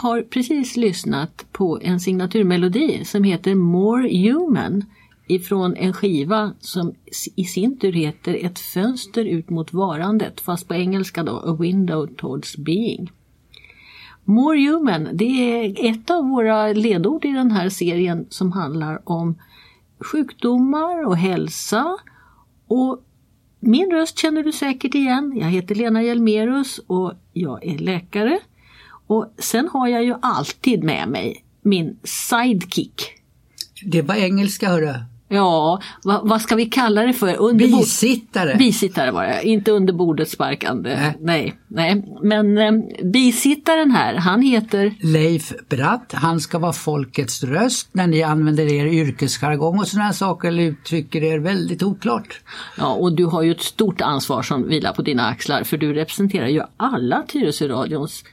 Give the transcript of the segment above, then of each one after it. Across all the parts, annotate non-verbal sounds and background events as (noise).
Har precis lyssnat på en signaturmelodi som heter More Human ifrån en skiva som i sin tur heter Ett fönster ut mot varandet fast på engelska då A Window Towards Being. More Human, det är ett av våra ledord i den här serien som handlar om sjukdomar och hälsa. Och min röst känner du säkert igen. Jag heter Lena Hjelmerus och jag är läkare. Och sen har jag ju alltid med mig min sidekick. Det var engelska hörru. Ja, vad, vad ska vi kalla det för? Under bisittare. Bisittare var det, inte under bordet sparkande. Nej, nej. nej. Men eh, bisittaren här, han heter? Leif Bratt. Han ska vara folkets röst när ni använder er yrkesjargong och sådana saker eller uttrycker er väldigt oklart. Ja, och du har ju ett stort ansvar som vilar på dina axlar för du representerar ju alla Tyresöradions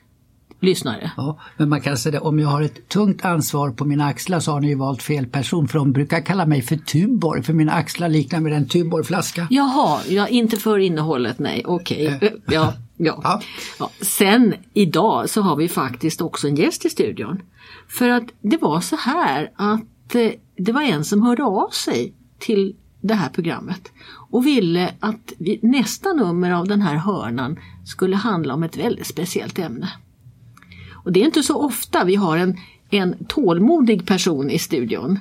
lyssnare. Ja, men man kan säga att om jag har ett tungt ansvar på mina axlar så har ni ju valt fel person för de brukar kalla mig för Tuborg för mina axlar liknar med en Tuborgflaska. Jaha, ja, inte för innehållet nej, okej. Okay. Äh. Ja, ja. ja. ja. Sen idag så har vi faktiskt också en gäst i studion. För att det var så här att eh, det var en som hörde av sig till det här programmet och ville att nästa nummer av den här hörnan skulle handla om ett väldigt speciellt ämne. Och det är inte så ofta vi har en, en tålmodig person i studion.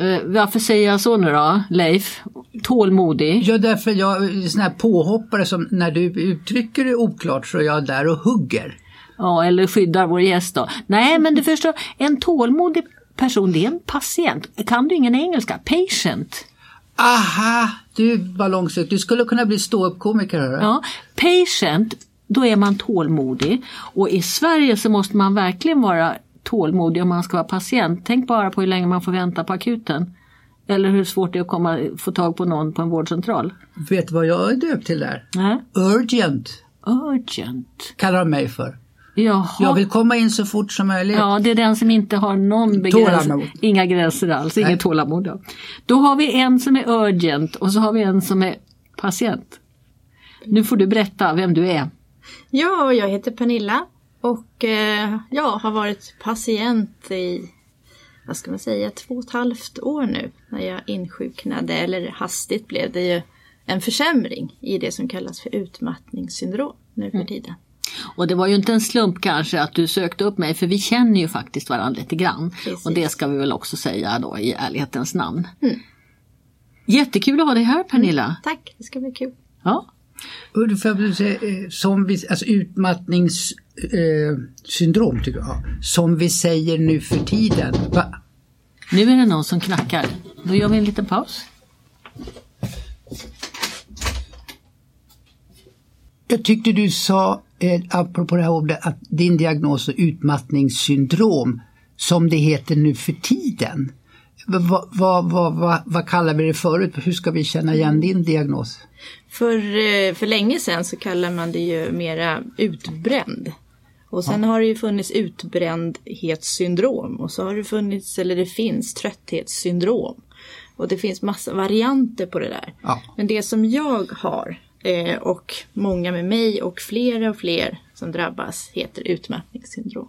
Uh, varför säger jag så nu då, Leif? Tålmodig? Ja, därför jag är sån här påhoppare som när du uttrycker det oklart så är jag där och hugger. Ja, eller skyddar vår gäst då. Nej, men du förstår, en tålmodig person det är en patient. Kan du ingen engelska? Patient. Aha, du var långsökt. Du skulle kunna bli ståuppkomiker. Ja, patient då är man tålmodig. Och i Sverige så måste man verkligen vara tålmodig om man ska vara patient. Tänk bara på hur länge man får vänta på akuten. Eller hur svårt det är att komma, få tag på någon på en vårdcentral. Vet du vad jag är döpt till där? Nej. Urgent. Urgent. Kallar de mig för. Jaha. Jag vill komma in så fort som möjligt. Ja, det är den som inte har någon begränsning. Inga gränser alls, inget tålamod. Då. då har vi en som är urgent och så har vi en som är patient. Nu får du berätta vem du är. Ja, jag heter Pernilla och eh, jag har varit patient i, vad ska man säga, två och ett halvt år nu när jag insjuknade, eller hastigt blev det ju en försämring i det som kallas för utmattningssyndrom nu för mm. tiden. Mm. Och det var ju inte en slump kanske att du sökte upp mig för vi känner ju faktiskt varandra lite grann. Precis. Och det ska vi väl också säga då i ärlighetens namn. Mm. Jättekul att ha dig här Pernilla! Mm, tack, det ska bli kul! Ja, som vi, alltså utmattningssyndrom, eh, tycker jag, som vi säger nu för tiden. Va? Nu är det någon som knackar. Då gör vi en liten paus. Jag tyckte du sa, eh, apropå det här ordet, att din diagnos är utmattningssyndrom, som det heter nu för tiden. Vad, vad, vad, vad, kallar vi det förut? Hur ska vi känna igen din diagnos? För, eh, för länge sedan så kallar man det ju mera utbränd. Och sen ja. har det ju funnits utbrändhetssyndrom och så har det funnits, eller det finns trötthetssyndrom. Och det finns massa varianter på det där. Ja. Men det som jag har eh, och många med mig och flera och fler som drabbas heter utmattningssyndrom.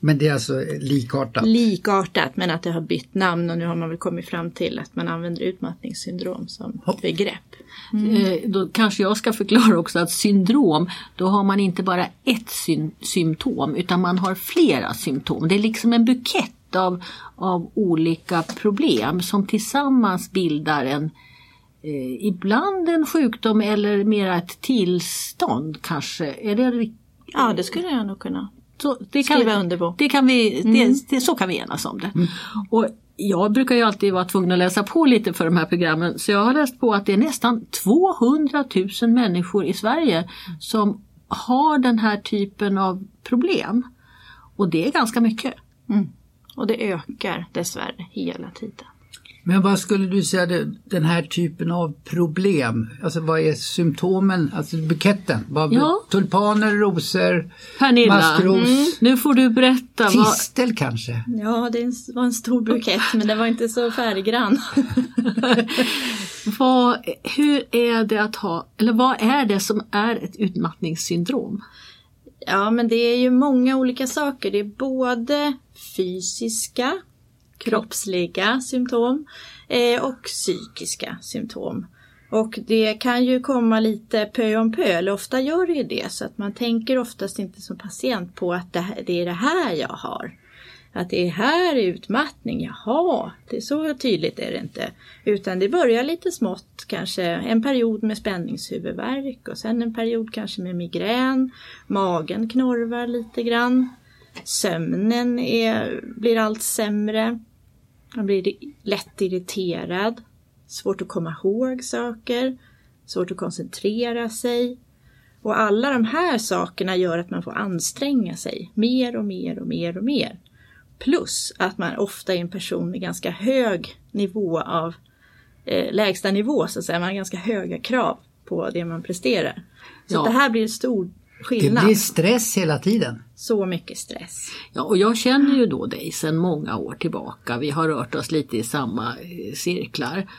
Men det är alltså likartat? Likartat men att det har bytt namn och nu har man väl kommit fram till att man använder utmattningssyndrom som Hopp. begrepp. Mm. Eh, då kanske jag ska förklara också att syndrom, då har man inte bara ett sy symptom utan man har flera symptom. Det är liksom en bukett av, av olika problem som tillsammans bildar en eh, ibland en sjukdom eller mera ett tillstånd kanske. Är det Ja det skulle jag nog kunna så det kan, Skriva under på. Det kan vi, mm. det, det, så kan vi enas om det. Mm. Och jag brukar ju alltid vara tvungen att läsa på lite för de här programmen så jag har läst på att det är nästan 200 000 människor i Sverige som har den här typen av problem. Och det är ganska mycket. Mm. Och det ökar dessvärre hela tiden. Men vad skulle du säga den här typen av problem, alltså vad är symptomen, alltså buketten? Vad, ja. Tulpaner, rosor, Pernilla, maskros? Mm. Nu får du berätta. Tistel vad... kanske? Ja, det var en stor bukett men den var inte så färggrann. (laughs) vad, hur är det att ha, eller vad är det som är ett utmattningssyndrom? Ja, men det är ju många olika saker. Det är både fysiska, kroppsliga symptom eh, och psykiska symptom. Och det kan ju komma lite pö om pö, eller ofta gör det ju det, så att man tänker oftast inte som patient på att det, här, det är det här jag har. Att det är här utmattning, jaha, det är så tydligt är det inte. Utan det börjar lite smått, kanske en period med spänningshuvudvärk och sen en period kanske med migrän. Magen knorvar lite grann. Sömnen är, blir allt sämre. Man blir lätt irriterad. Svårt att komma ihåg saker. Svårt att koncentrera sig. Och alla de här sakerna gör att man får anstränga sig mer och mer och mer och mer. Plus att man ofta är en person med ganska hög nivå av eh, lägsta nivå så att säga. Man har ganska höga krav på det man presterar. Så Ja. det här blir en stor skillnad. Det blir stress hela tiden. Så mycket stress. Ja, och jag känner ju då dig sedan många år tillbaka. Vi har rört oss lite i samma eh, cirklar.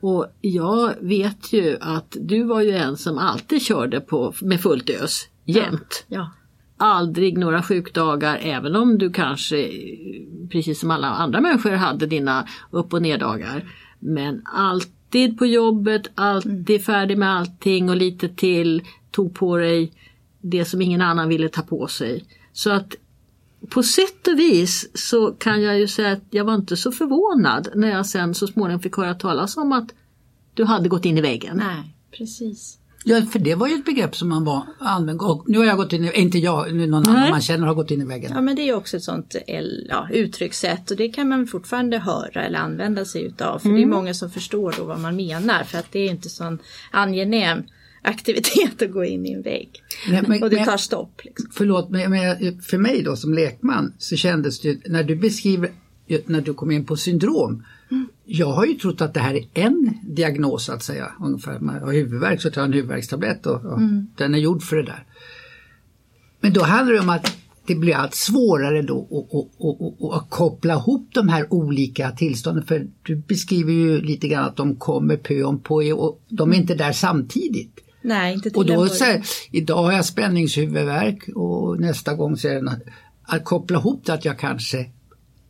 Och jag vet ju att du var ju en som alltid körde på, med fullt ös, jämt. Ja, Aldrig några sjukdagar, även om du kanske, precis som alla andra människor, hade dina upp och neddagar. Men alltid på jobbet, alltid färdig med allting och lite till, tog på dig det som ingen annan ville ta på sig. Så att på sätt och vis så kan jag ju säga att jag var inte så förvånad när jag sen så småningom fick höra talas om att du hade gått in i väggen. nej, precis. Ja, för det var ju ett begrepp som man var använde. Och nu har jag gått in i, inte jag, nu någon Nej. annan man känner har gått in i väggen. Ja men det är också ett sånt ja, uttryckssätt och det kan man fortfarande höra eller använda sig utav. För det är många som förstår då vad man menar för att det är inte sån angenäm aktivitet att gå in i en vägg. Nej, men- och det tar stopp. Liksom. Förlåt, men, men för mig då som lekman så kändes det, när du beskriver, när du kom in på syndrom, jag har ju trott att det här är en diagnos att säga. Ungefär, man har huvudvärk så tar en huvudvärkstablett och, och den är gjord för det där. Men då handlar det om att det blir allt svårare då att, koppla ihop de här olika tillstånden. För du beskriver ju lite grann att de kommer pö om pö och de är inte där samtidigt. Nej, inte till Och då så här, idag har jag spänningshuvudvärk och nästa gång så är det något, att koppla ihop det att jag kanske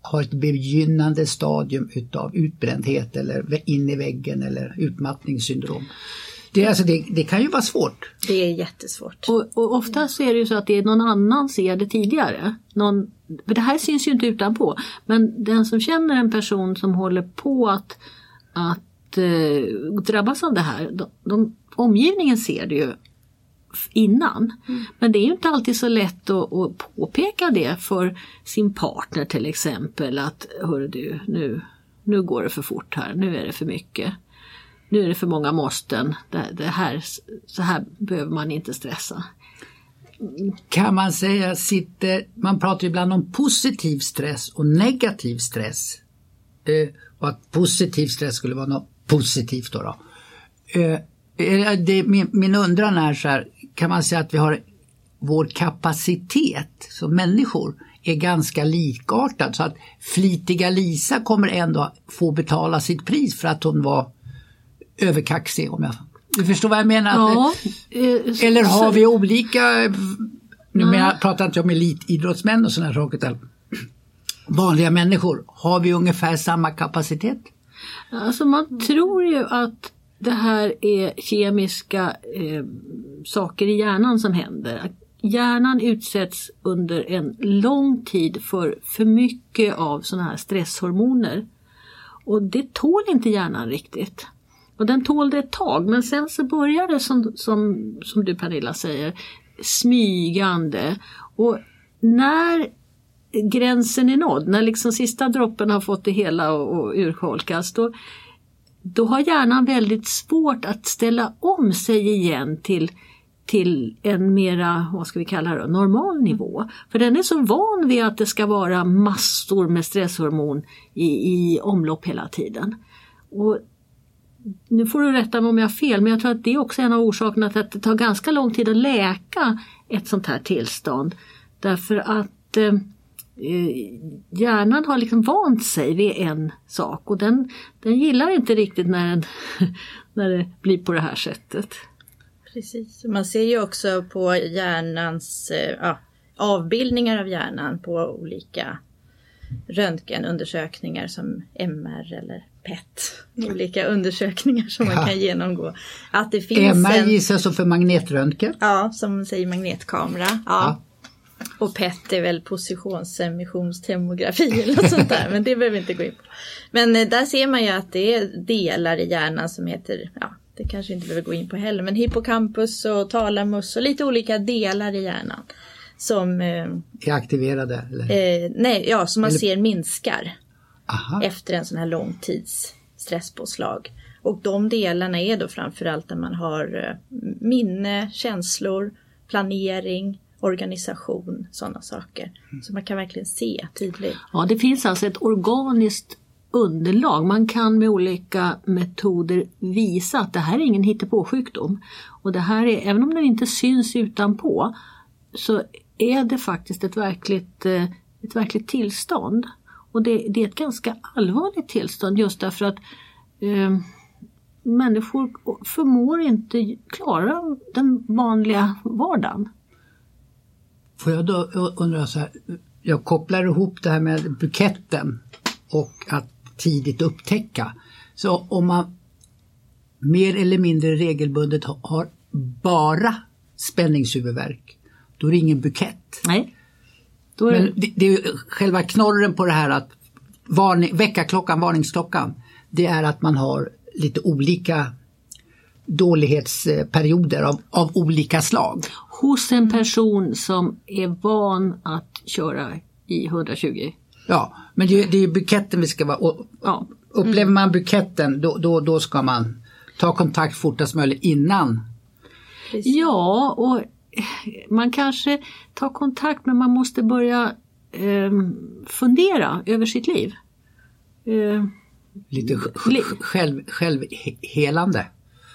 har ett begynnande stadium utav utbrändhet eller in i väggen eller utmattningssyndrom. Det, alltså det, det kan ju vara svårt. Det är jättesvårt. Och, och ofta så är det ju så att det är någon annan ser det tidigare. Någon, för det här syns ju inte utanpå. Men den som känner en person som håller på att, att eh, drabbas av det här. De, de, omgivningen ser det ju innan. Men det är ju inte alltid så lätt att, att påpeka det för sin partner till exempel. Att hörru du, nu, nu går det för fort här, nu är det för mycket. Nu är det för många måsten. Det, det här, så här behöver man inte stressa. Kan man säga sitter, man pratar ju ibland om positiv stress och negativ stress. Eh, och att positiv stress skulle vara något positivt då. då. Eh, det, min, min undran är så här, kan man säga att vi har vår kapacitet som människor är ganska likartad så att flitiga Lisa kommer ändå få betala sitt pris för att hon var överkaxig om jag du förstår vad jag menar? Ja, det- eh, eller har vi olika, nu menar, pratar inte jag om elitidrottsmän och sådana saker vanliga människor, har vi ungefär samma kapacitet? Alltså man tror ju att det här är kemiska eh, saker i hjärnan som händer. Hjärnan utsätts under en lång tid för för mycket av sådana här stresshormoner. Och det tål inte hjärnan riktigt. Och den tål det ett tag men sen så börjar det som, som, som du Pernilla säger smygande. Och när gränsen är nådd, när liksom sista droppen har fått det hela att urholkas, då, då har hjärnan väldigt svårt att ställa om sig igen till, till en mera, vad ska vi kalla det, normal nivå. För den är så van vid att det ska vara massor med stresshormon i, i omlopp hela tiden. Och nu får du rätta mig om jag har fel, men jag tror att det är också en av orsakerna till att det tar ganska lång tid att läka ett sånt här tillstånd. Därför att eh, hjärnan har liksom vant sig vid en sak och den, den gillar inte riktigt när, den, (laughs) när det blir på det här sättet. Precis, man ser ju också på hjärnans eh, ja, avbildningar av hjärnan på olika röntgenundersökningar som MR eller PET. Olika undersökningar som man Ja. kan genomgå. Att det finns MR en, gissas så för magnetröntgen. ja, som säger magnetkamera. Ja. Ja. Och PET är väl positionsemissionstomografi eller något sånt där, men det behöver vi inte gå in på. Men eh, där ser man ju att det är delar i hjärnan som heter, ja, det kanske inte behöver gå in på heller, men hippocampus och talamus och lite olika delar i hjärnan. Som, eh, Är aktiverade. Eller? eh, nej, ja, som man Eller- ser minskar Aha. efter en sån här långtids stresspåslag. Och de delarna är då framförallt där man har eh, minne, känslor, planering, organisation, sådana saker. Så man kan verkligen se tydligt. Ja, det finns alltså ett organiskt underlag. Man kan med olika metoder visa att det här är ingen hittepåsjukdom. Och det här är, även om den inte syns utanpå, så är det faktiskt ett verkligt, eh, ett verkligt tillstånd. Och det, det är ett ganska allvarligt tillstånd just därför att eh, människor förmår inte klara den vanliga vardagen. Får jag då undra så här, jag kopplar ihop det här med buketten och att tidigt upptäcka. Så om man mer eller mindre regelbundet ha- har bara spänningshuvudvärk, då är det ingen bukett. Nej. Är Men det, det är själva knorren på det här att varning, väckarklockan, varningsklockan, det är att man har lite olika dålighetsperioder av, av olika slag. hos en person som är van att köra i 120. Ja, men det, är- det är buketten vi ska vara... Och Ja, upplever man buketten då, då, då ska man ta kontakt fortast möjligt innan. Ja och man kanske tar kontakt men man måste börja eh, fundera över sitt liv. Eh, Lite sj- Li- sj- själv, självhelande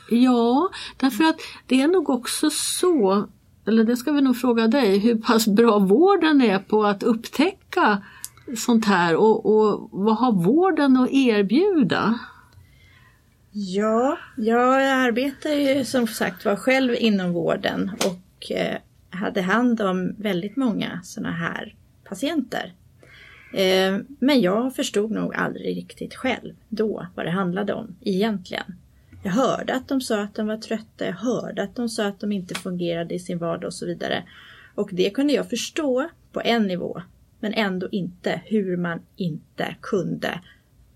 ja, därför att det är nog också så, eller det ska vi nog fråga dig, hur pass bra vården är på att upptäcka sånt här och, och vad har vården att erbjuda? Ja, jag arbetar ju som sagt var själv inom vården och eh, hade hand om väldigt många sådana här patienter. Eh, men jag förstod nog aldrig riktigt själv då vad det handlade om egentligen. Jag hörde att de sa att de var trötta, jag hörde att de sa att de inte fungerade i sin vardag och så vidare. Och det kunde jag förstå på en nivå, men ändå inte hur man inte kunde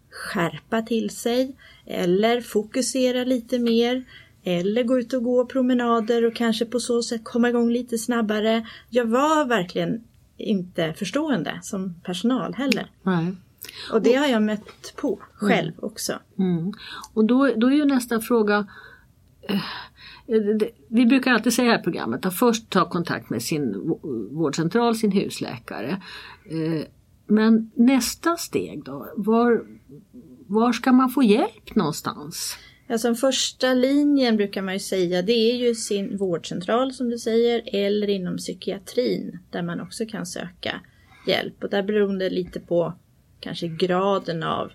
skärpa till sig eller fokusera lite mer eller gå ut och gå promenader och kanske på så sätt komma igång lite snabbare. Jag var verkligen inte förstående som personal heller. Nej. Och det har jag mött på själv också. Mm. Och då, då är ju nästa fråga eh, det- Vi brukar alltid säga här i programmet att först ta kontakt med sin vå- vårdcentral, sin husläkare. Eh, Men nästa steg då? Var, var ska man få hjälp någonstans? Ja, som första linjen brukar man ju säga det är ju sin vårdcentral som du säger eller inom psykiatrin där man också kan söka hjälp. Och där beror det lite på kanske graden av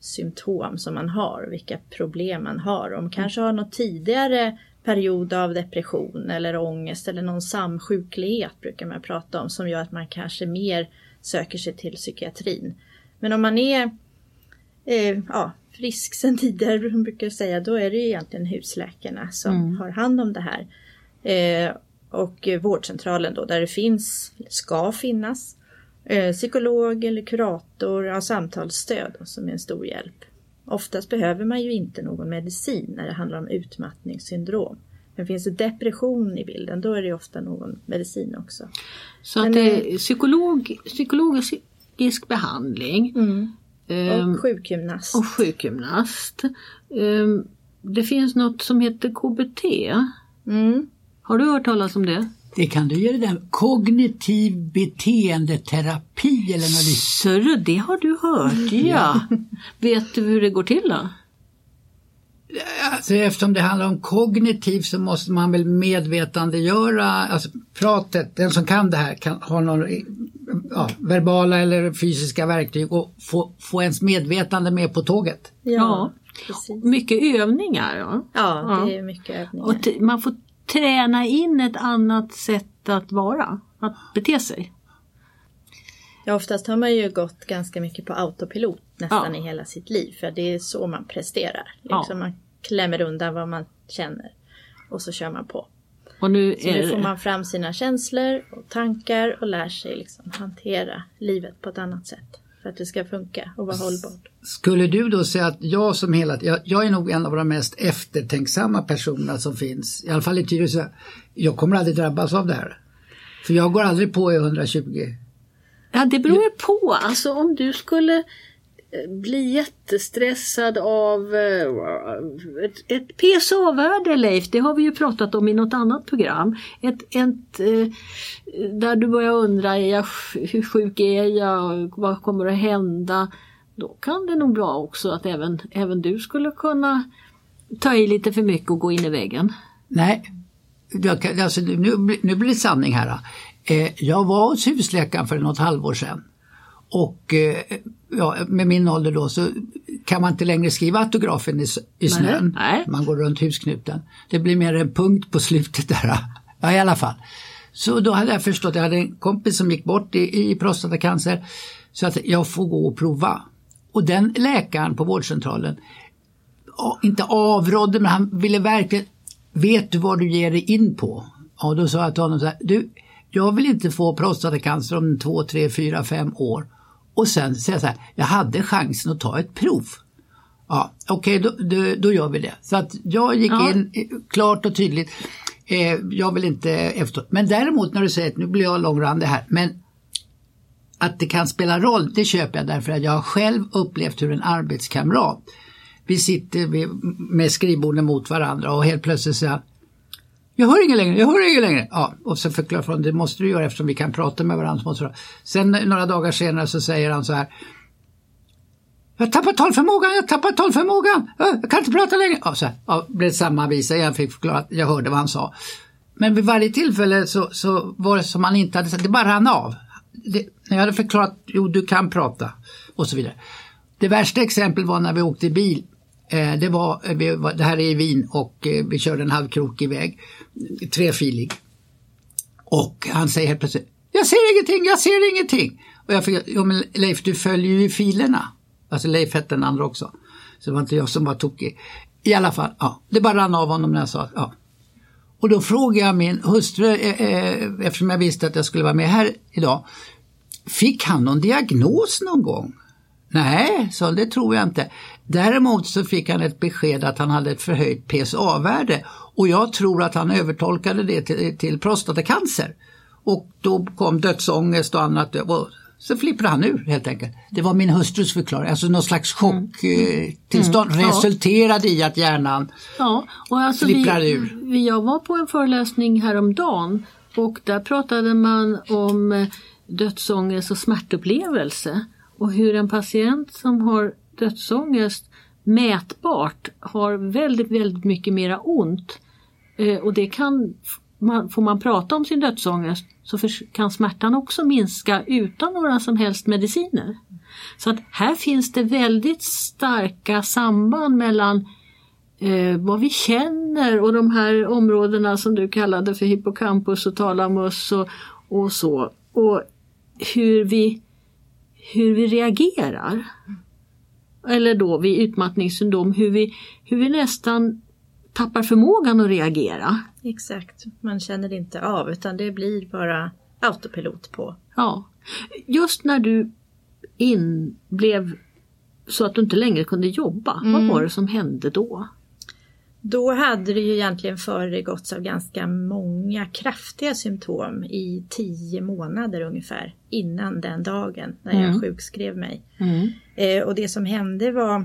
symptom som man har vilka problem man har. Om man kanske har något tidigare period av depression eller ångest eller någon samsjuklighet brukar man prata om som gör att man kanske mer söker sig till psykiatrin. Men om man är eh, ja, frisk sedan tidigare brukar jag säga, då är det egentligen husläkarna som Mm. har hand om det här. Eh, och vårdcentralen då där det finns, ska finnas, psykolog eller kurator, ja, samtalsstöd som är en stor hjälp. Oftast behöver man ju inte någon medicin när det handlar om utmattningssyndrom. Men finns det depression i bilden då är det ofta någon medicin också. Så att Men, det är psykolog, psykologisk behandling ehm, Och sjukgymnast. och sjukgymnast. Ehm, Det finns något som heter KBT. Mm. Har du hört talas om det? Det kan du göra den kognitiv beteendeterapi eller något liknande. Det har du hört ja. Vet du hur det går till då? Alltså, eftersom det handlar om kognitiv så måste man väl medvetandegöra, alltså pratet, den som kan det här kan ha några ja, verbala eller fysiska verktyg och få, få ens medvetande med på tåget. Ja, Ja. precis. Mycket övningar. Ja. Ja, Ja. det är mycket övningar. Och man får träna in ett annat sätt att vara, att bete sig. Ja, oftast har man ju gått ganska mycket på autopilot nästan Ja. i hela sitt liv. För det är så man presterar. Liksom Ja. Man klämmer undan vad man känner. Och så kör man på. Och nu Så nu får man fram sina känslor och tankar och lär sig liksom hantera livet på ett annat sätt. För att det ska funka och vara hållbart. Skulle du då säga att jag som hela jag, jag är nog en av de mest eftertänksamma personerna som finns, i alla fall i Tyresö. Jag kommer aldrig drabbas av det här. För jag går aldrig på i 120. Ja, det beror ju på. Alltså om du skulle bli jättestressad av eh, ett, ett PSA-värde Leif, det har vi ju pratat om i något annat program. Ett, ett, eh, där du börjar undra, är jag, hur sjuk är jag, vad kommer att hända? Då kan det nog vara också att även, även du skulle kunna ta i lite för mycket och gå in i väggen. Nej, jag, alltså, nu, blir- nu blir det sanning här. Eh, jag var hos husläkaren för något halvår sedan. Och eh, ja, med min ålder då så kan man inte längre skriva autografen i, i snön. nej. Man går runt husknuten. Det blir mer en punkt på slutet där. (laughs) Ja, i alla fall. Så då hade jag förstått, jag hade en kompis som gick bort i, i prostatacancer. Så att jag får gå och prova. Och den läkaren på vårdcentralen inte avrådde men han ville verkligen, vet du vad du ger dig in på? Ja, då sa jag till honom så här, du, jag vill inte få prostatacancer om två, tre, fyra, fem år. Och sen säga så här, jag hade chansen att ta ett prov. Ja, okej, då, då, då gör vi det. Så att jag gick Ja. in eh, klart och tydligt. Eh, jag vill inte efter. Men däremot när du säger att nu blir jag långrandig här, men att det kan spela roll, det köper jag därför att jag har själv upplevt hur en arbetskamrat, vi sitter med skrivborden mot varandra och helt plötsligt säger jag hör inget längre, jag hör inget längre. Ja, och så förklarar jag det måste du göra eftersom vi kan prata med varandra. Sen några dagar senare så säger han så här, jag tappar talförmågan, jag tappar talförmågan, jag kan inte prata längre. Ja, så här, ja, blev det samma visa igen, fick förklara att jag hörde vad han sa. Men vid varje tillfälle så, så var det som han inte hade sagt, det bara rann av. Det, när jag hade förklarat, jo du kan prata och så vidare. Det värsta exemplet var när vi åkte bil. Eh, det, eh, var, det här är i Wien och eh, vi körde en halvkrokig väg, trefilig. Och han säger helt plötsligt, jag ser ingenting, jag ser ingenting. Och jag fick, jo men Leif du följer ju filerna. Alltså Leif hette den andra också. Så det var inte jag som var tokig. I alla fall, ja, det bara rann av honom när jag sa, ja. Och då frågade jag min hustru, eh, eftersom jag visste att jag skulle vara med här idag. Fick han någon diagnos någon gång? Nej, så det tror jag inte. Däremot så fick han ett besked att han hade ett förhöjt PSA-värde och jag tror att han övertolkade det till, till prostatacancer. Och då kom dödsångest och annat och så flippade han ur helt enkelt. Det var min hustrus förklaring, alltså någon slags chocktillstånd Mm, ja. resulterade i att hjärnan Ja, och alltså vi, Flipprar ur. vi, jag var på en föreläsning häromdagen och där pratade man om eh, dödsångest och smärtupplevelse och hur en patient som har dödsångest mätbart har väldigt, väldigt mycket mera ont. Eh, och det kan, man, får man prata om sin dödsångest så för, kan smärtan också minska utan några som helst mediciner. Så att här finns det väldigt starka samband mellan eh, vad vi känner och de här områdena som du kallade för hippocampus och talamus och, och så. Och hur vi, hur vi reagerar. Eller då vid utmattningssyndrom, hur vi, hur vi nästan tappar förmågan att reagera. Exakt, man känner inte av utan det blir bara autopilot på. Ja. Just när du in blev så att du inte längre kunde jobba, vad var det som hände då? Då hade det ju egentligen föregåtts av ganska många kraftiga symptom i tio månader ungefär innan den dagen när jag Mm. sjukskrev mig. Eh, och det som hände var,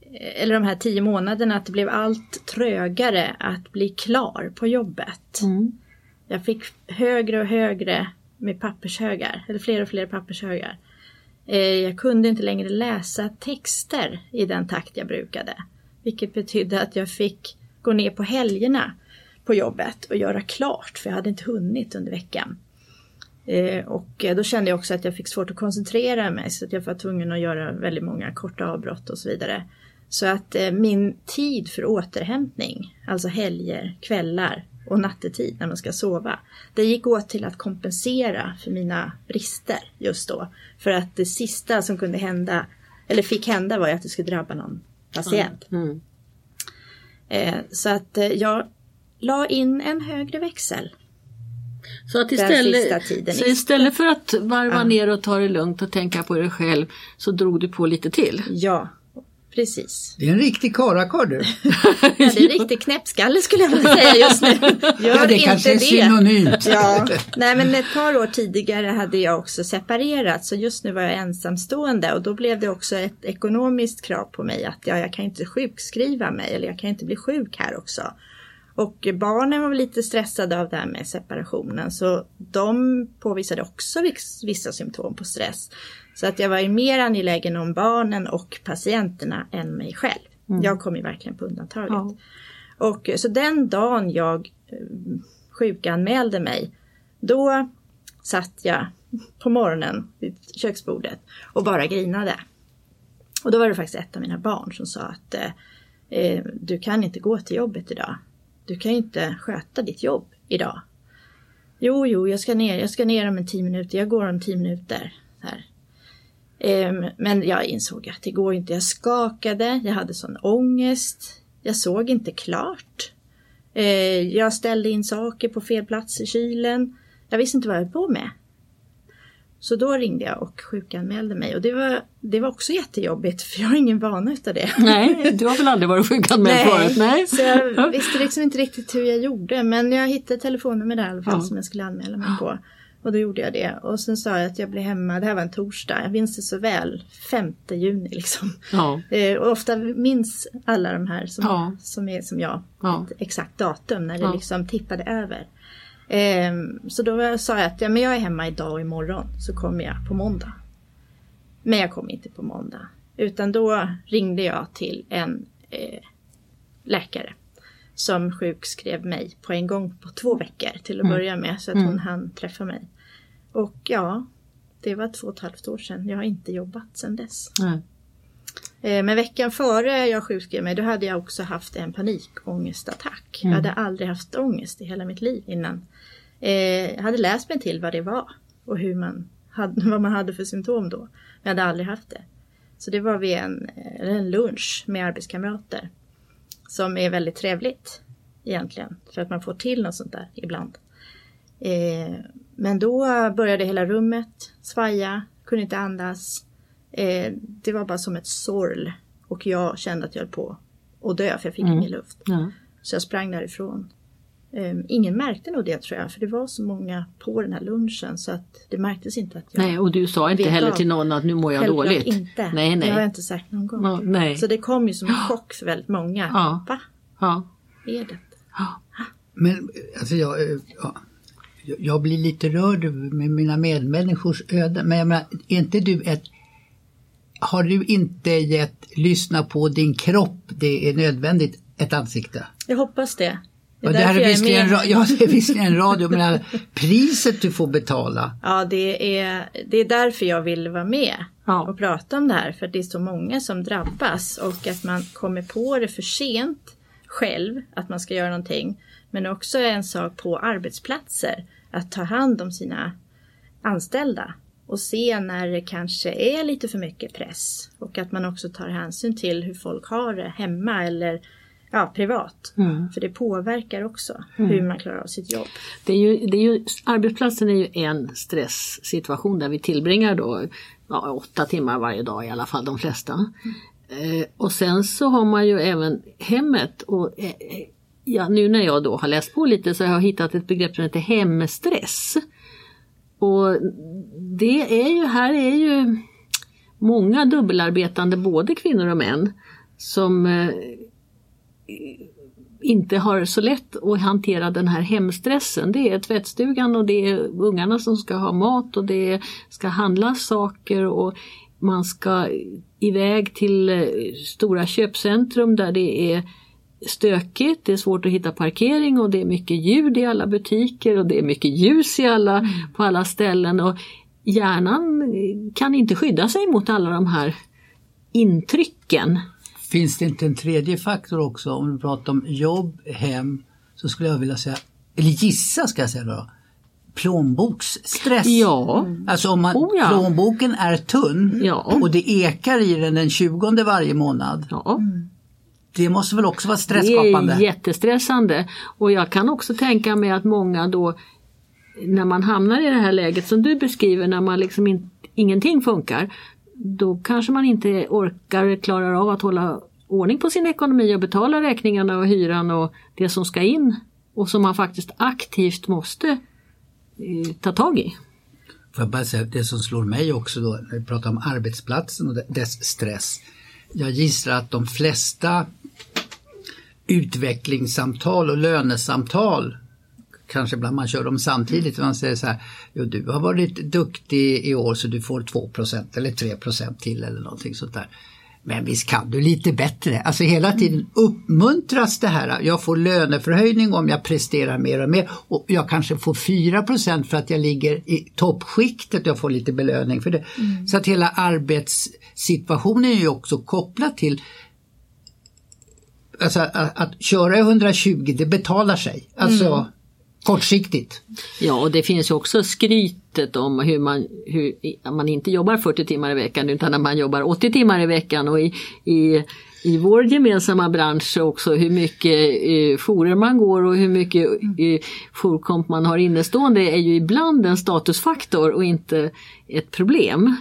eh, eller de här tio månaderna, att det blev allt trögare att bli klar på jobbet. Mm. Jag fick högre och högre med pappershögar, eller fler och fler pappershögar. Eh, jag kunde inte längre läsa texter i den takt jag brukade. Vilket betydde att jag fick gå ner på helgerna på jobbet och göra klart, för jag hade inte hunnit under veckan. Eh, och eh, då kände jag också att jag fick svårt att koncentrera mig så att jag var tvungen att göra väldigt många korta avbrott och så vidare. Så att eh, min tid för återhämtning, alltså helger, kvällar och nattetid när man ska sova, det gick åt till att kompensera för mina brister just då. För att det sista som kunde hända, eller fick hända var ju att det skulle drabba någon patient. Mm. Eh, så att eh, jag la in en högre växel. Så, att istället, så istället för att varva Ja. ner och ta det lugnt och tänka på dig själv så drog du på lite till. Ja, precis. Det är en riktig karakar du. (laughs) Ja, det är en riktig knäppskalle skulle jag vilja säga just nu. Gör Ja, det inte kanske är det. synonymt. Ja, nej men ett par år tidigare hade jag också separerat så just nu var jag ensamstående och då blev det också ett ekonomiskt krav på mig att ja, jag kan inte sjukskriva mig eller jag kan inte bli sjuk här också. Och barnen var lite stressade av det här med separationen så de påvisade också viss- vissa symptom på stress. Så att jag var ju mer angelägen om barnen och patienterna än mig själv. Jag kom ju verkligen på undantaget. Ja. Och så den dagen jag eh, sjukanmälde mig, då satt jag på morgonen vid köksbordet och bara grinade. Och då var det faktiskt ett av mina barn som sa att eh, eh, du kan inte gå till jobbet idag. Du kan inte sköta ditt jobb idag. Jo, jo, jag ska ner, jag ska ner om en tio minuter, jag går om tio minuter. Här. Ehm, Men jag insåg att det går inte. Jag skakade, jag hade sån ångest. Jag såg inte klart. Eh, Jag ställde in saker på fel plats i kylen. Jag visste inte vad jag höll på med. Så då ringde jag och sjukanmälde mig och det var, det var också jättejobbigt för jag har ingen vana utav det. Nej, du har väl aldrig varit sjukanmäld förut? Nej. Så jag visste liksom inte riktigt hur jag gjorde men jag hittade telefonnummer där i alla fall Ja. som jag skulle anmäla mig på. Och då gjorde jag det och sen sa jag att jag blev hemma, det här var en torsdag, jag minns det så väl, 5 juni liksom. Ja. Eh, och ofta minns alla de här som, Ja. som är som jag, Ja. ett exakt datum när det liksom tippade över. Ehm, så då sa jag att ja, men jag är hemma idag och imorgon så kommer jag på måndag. Men jag kom inte på måndag. Utan då ringde jag till en eh, läkare som sjukskrev mig på en gång på två veckor till att börja med så att hon hann träffa mig. Och ja, det var två och ett halvt år sedan. Jag har inte jobbat sedan dess. Nej. Eh, Men veckan före jag sjukskrev mig då hade jag också haft en panikångestattack. Jag hade aldrig haft ångest i hela mitt liv innan. Eh, Jag hade läst mig till vad det var och hur man hade, (laughs) vad man hade för symptom då. Men jag hade aldrig haft det. Så det var vid en, eh, en lunch med arbetskamrater. Som är väldigt trevligt egentligen. För att man får till något sånt där ibland. Men då började hela rummet svaja, kunde inte andas. Eh, det var bara som ett sorl. Och jag kände att jag höll på att dö för jag fick ingen luft. Ja. Så jag sprang därifrån. Eh, ingen märkte nog det tror jag, för det var så många på den här lunchen så att det märktes inte att jag... Nej, och du sa inte heller av. till någon att nu mår jag Självklart dåligt. inte. Nej, Det har jag nej. inte sagt någon gång. Ja, nej. Så det kom ju som en chock för väldigt många. Ja. Va? Ja. Är det? Ja. Men alltså jag, eh, ja, jag- blir lite rörd med mina medmänniskors öden. Men jag menar, är inte du ett... Har du inte gett lyssna på din kropp, det är nödvändigt, ett ansikte? Jag hoppas det. Det är det här är visserligen, ra- ja, det är visserligen radio, men priset du får betala. Ja, det är, det är därför jag vill vara med Ja. och prata om det här. För det är så många som drabbas och att man kommer på det för sent själv, att man ska göra någonting. Men också en sak på arbetsplatser, att ta hand om sina anställda och se när det kanske är lite för mycket press. Och att man också tar hänsyn till hur folk har det hemma eller ja, privat. Mm. För det påverkar också hur man klarar av sitt jobb. Det är ju, det är ju, arbetsplatsen är ju en stresssituation där vi tillbringar då ja, åtta timmar varje dag i alla fall de flesta. Eh, och sen så har man ju även hemmet och eh, eh, ja, nu när jag då har läst på lite så har jag hittat ett begrepp som heter hemstress. Och det är ju, här är ju många dubbelarbetande både kvinnor och män som eh, inte har så lätt att hantera den här hemstressen. Det är tvättstugan och det är ungarna som ska ha mat och det ska handlas saker och man ska iväg till eh, stora köpcentrum där det är stökigt, det är svårt att hitta parkering och det är mycket ljud i alla butiker och det är mycket ljus i alla, på alla ställen och hjärnan kan inte skydda sig mot alla de här intrycken Finns det inte en tredje faktor också om du pratar om jobb, hem så skulle jag vilja säga, eller gissa ska jag säga då, plånboksstress. Ja. Alltså om man, Oh ja. plånboken är tunn Ja. och det ekar i den den 20 varje månad. ja. Det måste väl också vara Det stressskapande? är jättestressande. Och jag kan också tänka mig att många då när man hamnar i det här läget som du beskriver när man liksom in, ingenting funkar. Då kanske man inte orkar, klarar av att hålla ordning på sin ekonomi och betala räkningarna och hyran och det som ska in och som man faktiskt aktivt måste eh, ta tag i. Får jag bara säga, det som slår mig också då när vi pratar om arbetsplatsen och dess stress. Jag gissar att de flesta utvecklingssamtal och lönesamtal Kanske ibland man kör dem samtidigt. Man säger så här, jo, du har varit duktig i år så du får 2% eller 3% till eller någonting sånt där. Men visst kan du lite bättre. Alltså hela tiden uppmuntras det här. Jag får löneförhöjning om jag presterar mer och mer och jag kanske får 4% för att jag ligger i toppskiktet. Jag får lite belöning för det. Så att hela arbetssituationen är ju också kopplad till Alltså att, att köra i 120 det betalar sig. Alltså kortsiktigt. Ja, och det finns också skrytet om hur man, hur man inte jobbar 40 timmar i veckan utan att man jobbar 80 timmar i veckan och i, i, i vår gemensamma bransch också hur mycket eh, jourer man går och hur mycket eh, jourkomp man har innestående är ju ibland en statusfaktor och inte ett problem.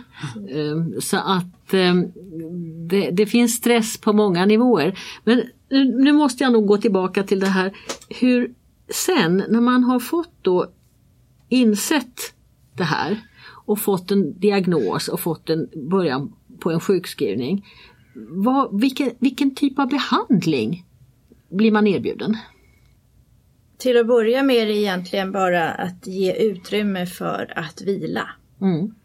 Eh, så att eh, det, det finns stress på många nivåer. Men nu, nu måste jag nog gå tillbaka till det här hur sen när man har fått då insett det här och fått en diagnos och fått en början på en sjukskrivning. Vad, vilken, vilken typ av behandling blir man erbjuden? Till att börja med är det egentligen bara att ge utrymme för att vila. Mm.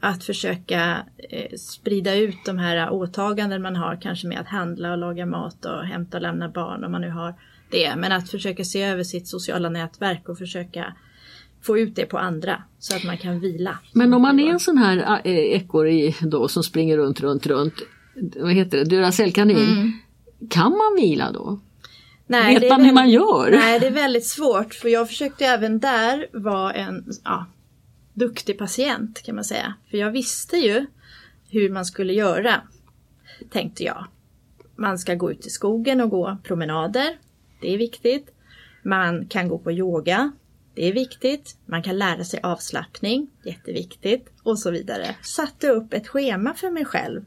Att försöka eh, sprida ut de här åtaganden man har kanske med att handla och laga mat och hämta och lämna barn om man nu har det. Men att försöka se över sitt sociala nätverk och försöka få ut det på andra så att man kan vila. Men om man är en sån här äh, ekorre då som springer runt, runt, runt, vad heter det, Duracellkanin. Kan man vila då? Nej, Vet man hur man gör? Nej, det är väldigt svårt för jag försökte även där vara en ja, duktig patient kan man säga. För jag visste ju hur man skulle göra, tänkte jag. Man ska gå ut i skogen och gå promenader. Det är viktigt. Man kan gå på yoga. Det är viktigt. Man kan lära sig avslappning. Jätteviktigt. Och så vidare. Satte upp ett schema för mig själv.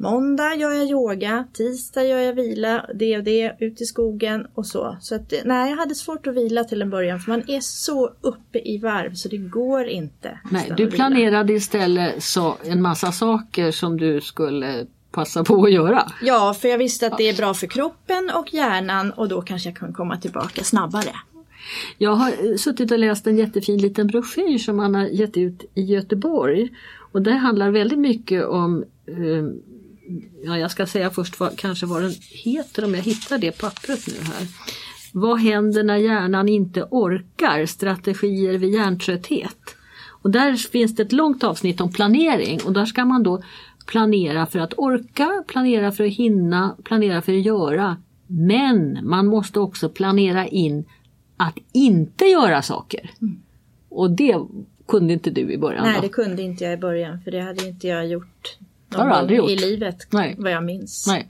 Måndag gör jag yoga, tisdag gör jag vila, det och det, ut i skogen och så. Så att, nej, jag hade svårt att vila till en början för man är så uppe i varv så det går inte. Nej, du planerade istället så en massa saker som du skulle passa på att göra. Ja, för jag visste att det är bra för kroppen och hjärnan och då kanske jag kan komma tillbaka snabbare. Jag har suttit och läst en jättefin liten broschyr som man har gett ut i Göteborg. Och det handlar väldigt mycket om, eh, ja jag ska säga först vad, kanske vad den heter om jag hittar det pappret nu här. Vad händer när hjärnan inte orkar? Strategier vid hjärntrötthet. Och där finns det ett långt avsnitt om planering och där ska man då planera för att orka, planera för att hinna, planera för att göra. Men man måste också planera in att inte göra saker. Och det kunde inte du i början? Nej, då? det kunde inte jag i början för det hade inte jag gjort har du aldrig gång i gjort. livet Nej. vad jag minns. Nej.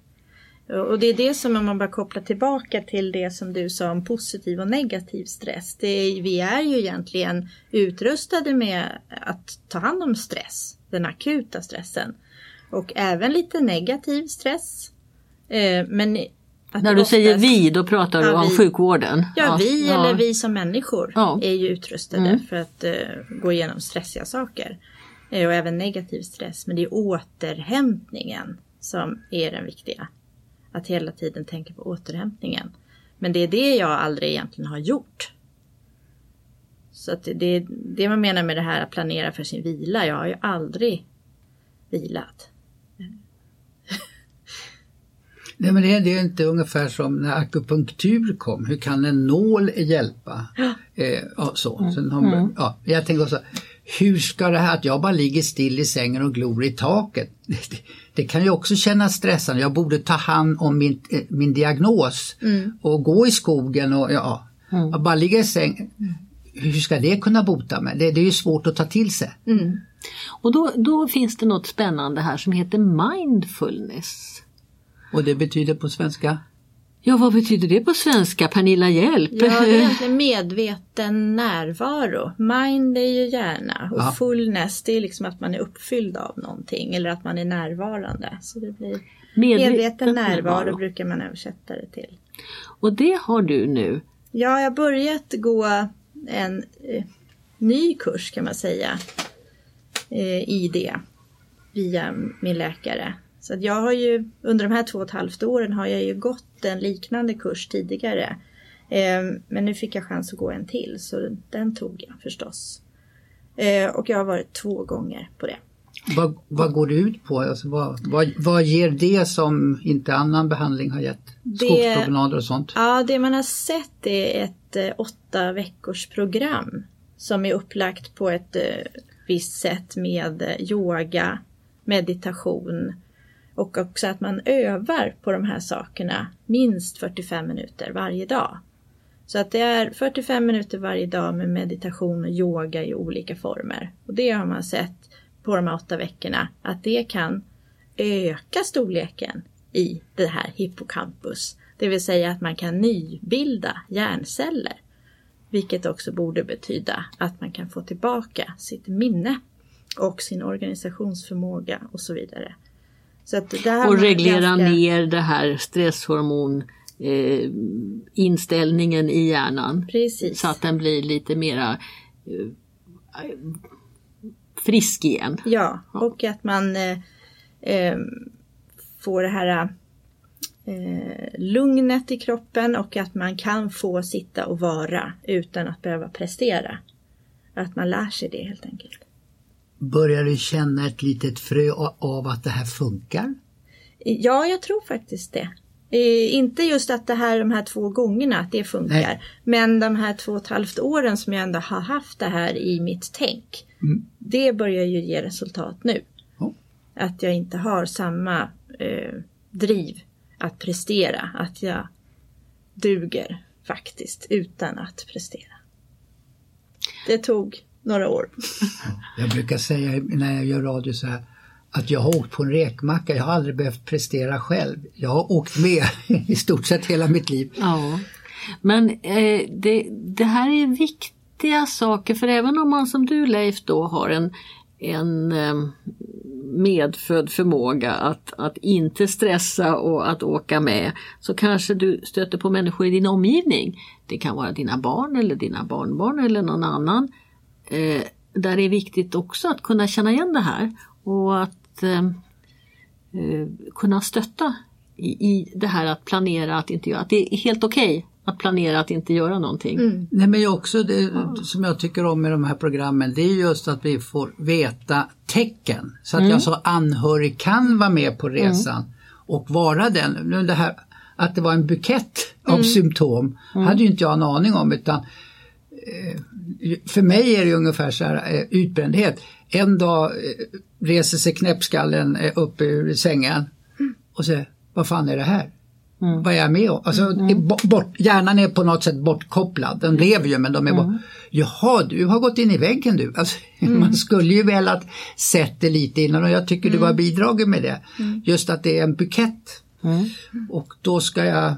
Och det är det som om man bara kopplar tillbaka till det som du sa om positiv och negativ stress. Det är, vi är ju egentligen utrustade med att ta hand om stress, den akuta stressen. Och även lite negativ stress. Eh, men När du säger vi, då pratar du Ja, om vi. sjukvården? Ja, vi ja. eller vi som människor Ja. är ju utrustade Mm. för att eh, gå igenom stressiga saker. Eh, och även negativ stress. Men det är återhämtningen som är den viktiga. Att hela tiden tänka på återhämtningen. Men det är det jag aldrig egentligen har gjort. Så att det- det är det man menar med det här att planera för sin vila. Jag har ju aldrig vilat. (laughs) Nej, men det, är- det är inte ungefär som när akupunktur kom. Hur kan en nål hjälpa? Eh, ja, så. Sen har, man- ja, jag tänker också, hur ska det här att jag bara ligger still i sängen och glor i taket? Det, (laughs) det kan ju också kännas stressande. Jag borde ta hand om min, eh, min diagnos och gå i skogen och ja, mm. bara ligga i sängen. Hur ska det kunna bota mig? Det, det är ju svårt att ta till sig. Mm. Och då, då finns det något spännande här som heter mindfulness. Och det betyder på svenska? Ja, vad betyder det på svenska? Pernilla, hjälp! Ja, det är egentligen (laughs) medveten närvaro. Mind är ju hjärna och ja. fullness det är liksom att man är uppfylld av någonting eller att man är närvarande. Så det blir medveten, medveten närvaro, närvaro brukar man översätta det till. Och det har du nu? Ja, jag har börjat gå en eh, ny kurs kan man säga eh, i det via min läkare. Så att jag har ju under de här två och ett halvt åren har jag ju gått en liknande kurs tidigare. Eh, men nu fick jag chans att gå en till så den tog jag förstås. Eh, och jag har varit två gånger på det. Vad, vad går det ut på? Alltså, vad, vad, vad ger det som inte annan behandling har gett? Skogspromenader och sånt? Ja, det man har sett är ett eh, åtta veckors program som är upplagt på ett eh, visst sätt med eh, yoga, meditation, och också att man övar på de här sakerna minst 45 minuter varje dag. Så att det är 45 minuter varje dag med meditation och yoga i olika former. Och det har man sett på de här åtta veckorna att det kan öka storleken i det här hippocampus. Det vill säga att man kan nybilda hjärnceller. Vilket också borde betyda att man kan få tillbaka sitt minne och sin organisationsförmåga och så vidare och reglera ganska... ner det här stresshormon eh, inställningen i hjärnan. Precis. Så att den blir lite mera eh, frisk igen. Ja, och att man eh, eh, får det här eh, lugnet i kroppen och att man kan få sitta och vara utan att behöva prestera. Att man lär sig det helt enkelt. Börjar du känna ett litet frö av att det här funkar? Ja, jag tror faktiskt det. Eh, inte just att det här de här två gångerna att det funkar. Nej. Men de här två och ett halvt åren som jag ändå har haft det här i mitt tänk. Mm. Det börjar ju ge resultat nu. Oh. Att jag inte har samma eh, driv att prestera. Att jag duger faktiskt utan att prestera. Det tog några år. Jag brukar säga när jag gör radio så här att jag har åkt på en räkmacka, jag har aldrig behövt prestera själv. Jag har åkt med (laughs) i stort sett hela mitt liv. Ja. Men eh, det, det, här är viktiga saker för även om man som du Leif då har en, en eh, medfödd förmåga att, att inte stressa och att åka med så kanske du stöter på människor i din omgivning. Det kan vara dina barn eller dina barnbarn eller någon annan eh, där det är viktigt också att kunna känna igen det här och att eh, eh, kunna stötta i, i det här att planera att inte göra, att det är helt okej okay att planera att inte göra någonting. Mm. Nej men också det som jag tycker om med de här programmen det är just att vi får veta tecken. Så att mm. jag som anhörig kan vara med på resan mm. och vara den. Det här, att det var en bukett av mm. symptom mm. hade ju inte jag en aning om utan Eh, för mig är det ungefär så här eh, utbrändhet. En dag eh, reser sig knäppskallen upp ur sängen och säger, vad fan är det här? Mm. Vad är jag med om? Alltså, mm. bort, hjärnan är på något sätt bortkopplad. Den lever ju men de är mm. bort. Jaha, du har gått in i väggen du. Alltså, (laughs) mm. Man skulle ju velat sett det lite innan och jag tycker mm. du har bidragit med det. Mm. Just att det är en bukett. Mm. Och då ska jag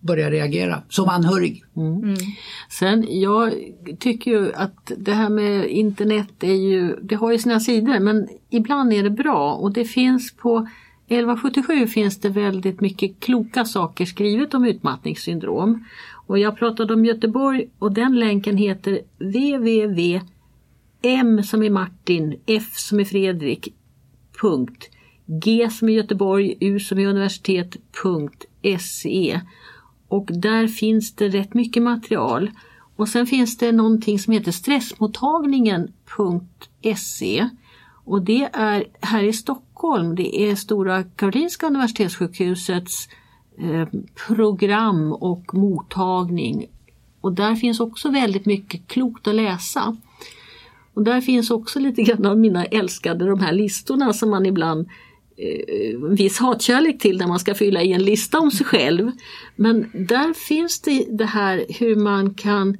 börja reagera som anhörig. Mm. Mm. Sen jag tycker ju att det här med internet är ju, det har ju sina sidor men ibland är det bra och det finns på 1177 finns det väldigt mycket kloka saker skrivet om utmattningssyndrom. Och jag pratade om Göteborg och den länken heter www M som är Martin, F som är Fredrik, punkt G som är Göteborg, U som är universitet.se. Och där finns det rätt mycket material. Och sen finns det någonting som heter stressmottagningen.se. Och det är här i Stockholm, det är Stora Karolinska Universitetssjukhusets eh, program och mottagning. Och där finns också väldigt mycket klokt att läsa. Och där finns också lite grann av mina älskade de här listorna som man ibland eh, viss hatkärlek till när man ska fylla i en lista om sig själv. Men där finns det det här hur man kan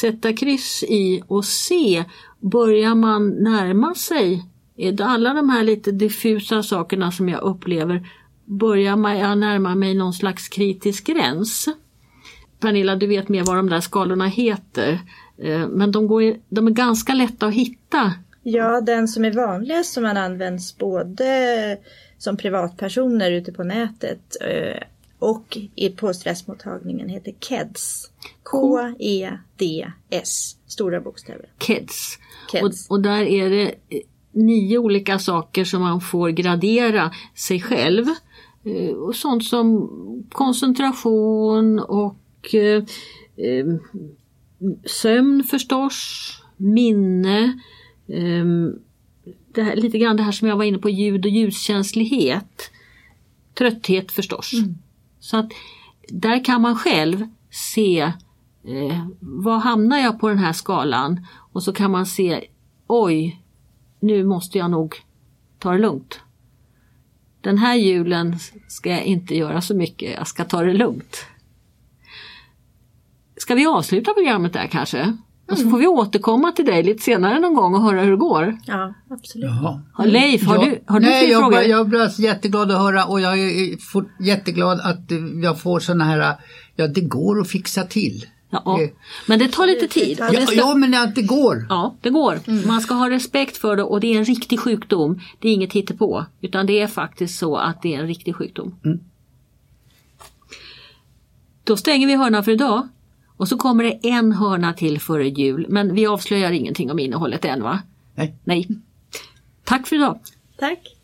sätta kryss i och se, börjar man närma sig alla de här lite diffusa sakerna som jag upplever, börjar man jag närma mig någon slags kritisk gräns. Pernilla, du vet mer vad de där skalorna heter. Eh, men de, går, de är ganska lätta att hitta. Ja, den som är vanligast som man används både som privatpersoner ute på nätet eh, och på stressmottagningen heter KEDS. K-E-D-S, stora bokstäver. KEDS. KEDS. Och, och där är det eh, nio olika saker som man får gradera sig själv. Och sånt som koncentration och sömn förstås, minne, här, lite grann det här som jag var inne på, ljud och ljuskänslighet. Trötthet förstås. Mm. Så att där kan man själv se eh, var hamnar jag på den här skalan och så kan man se oj, nu måste jag nog ta det lugnt. Den här julen ska jag inte göra så mycket, jag ska ta det lugnt. Ska vi avsluta programmet där kanske? Mm. Och så får vi återkomma till dig lite senare någon gång och höra hur det går. Ja, absolut. Jaha. Leif, har ja, du, har du nej, fler jag, frågor? Jag blir jätteglad att höra och jag är jätteglad att jag får sådana här, ja det går att fixa till. Ja, men det tar lite tid. Ja, ska... ja men att det går. Ja, det går. Mm. Man ska ha respekt för det och det är en riktig sjukdom. Det är inget hittepå utan det är faktiskt så att det är en riktig sjukdom. Mm. Då stänger vi hörnan för idag. Och så kommer det en hörna till före jul men vi avslöjar ingenting om innehållet än va? Nej. Nej. Tack för idag. Tack.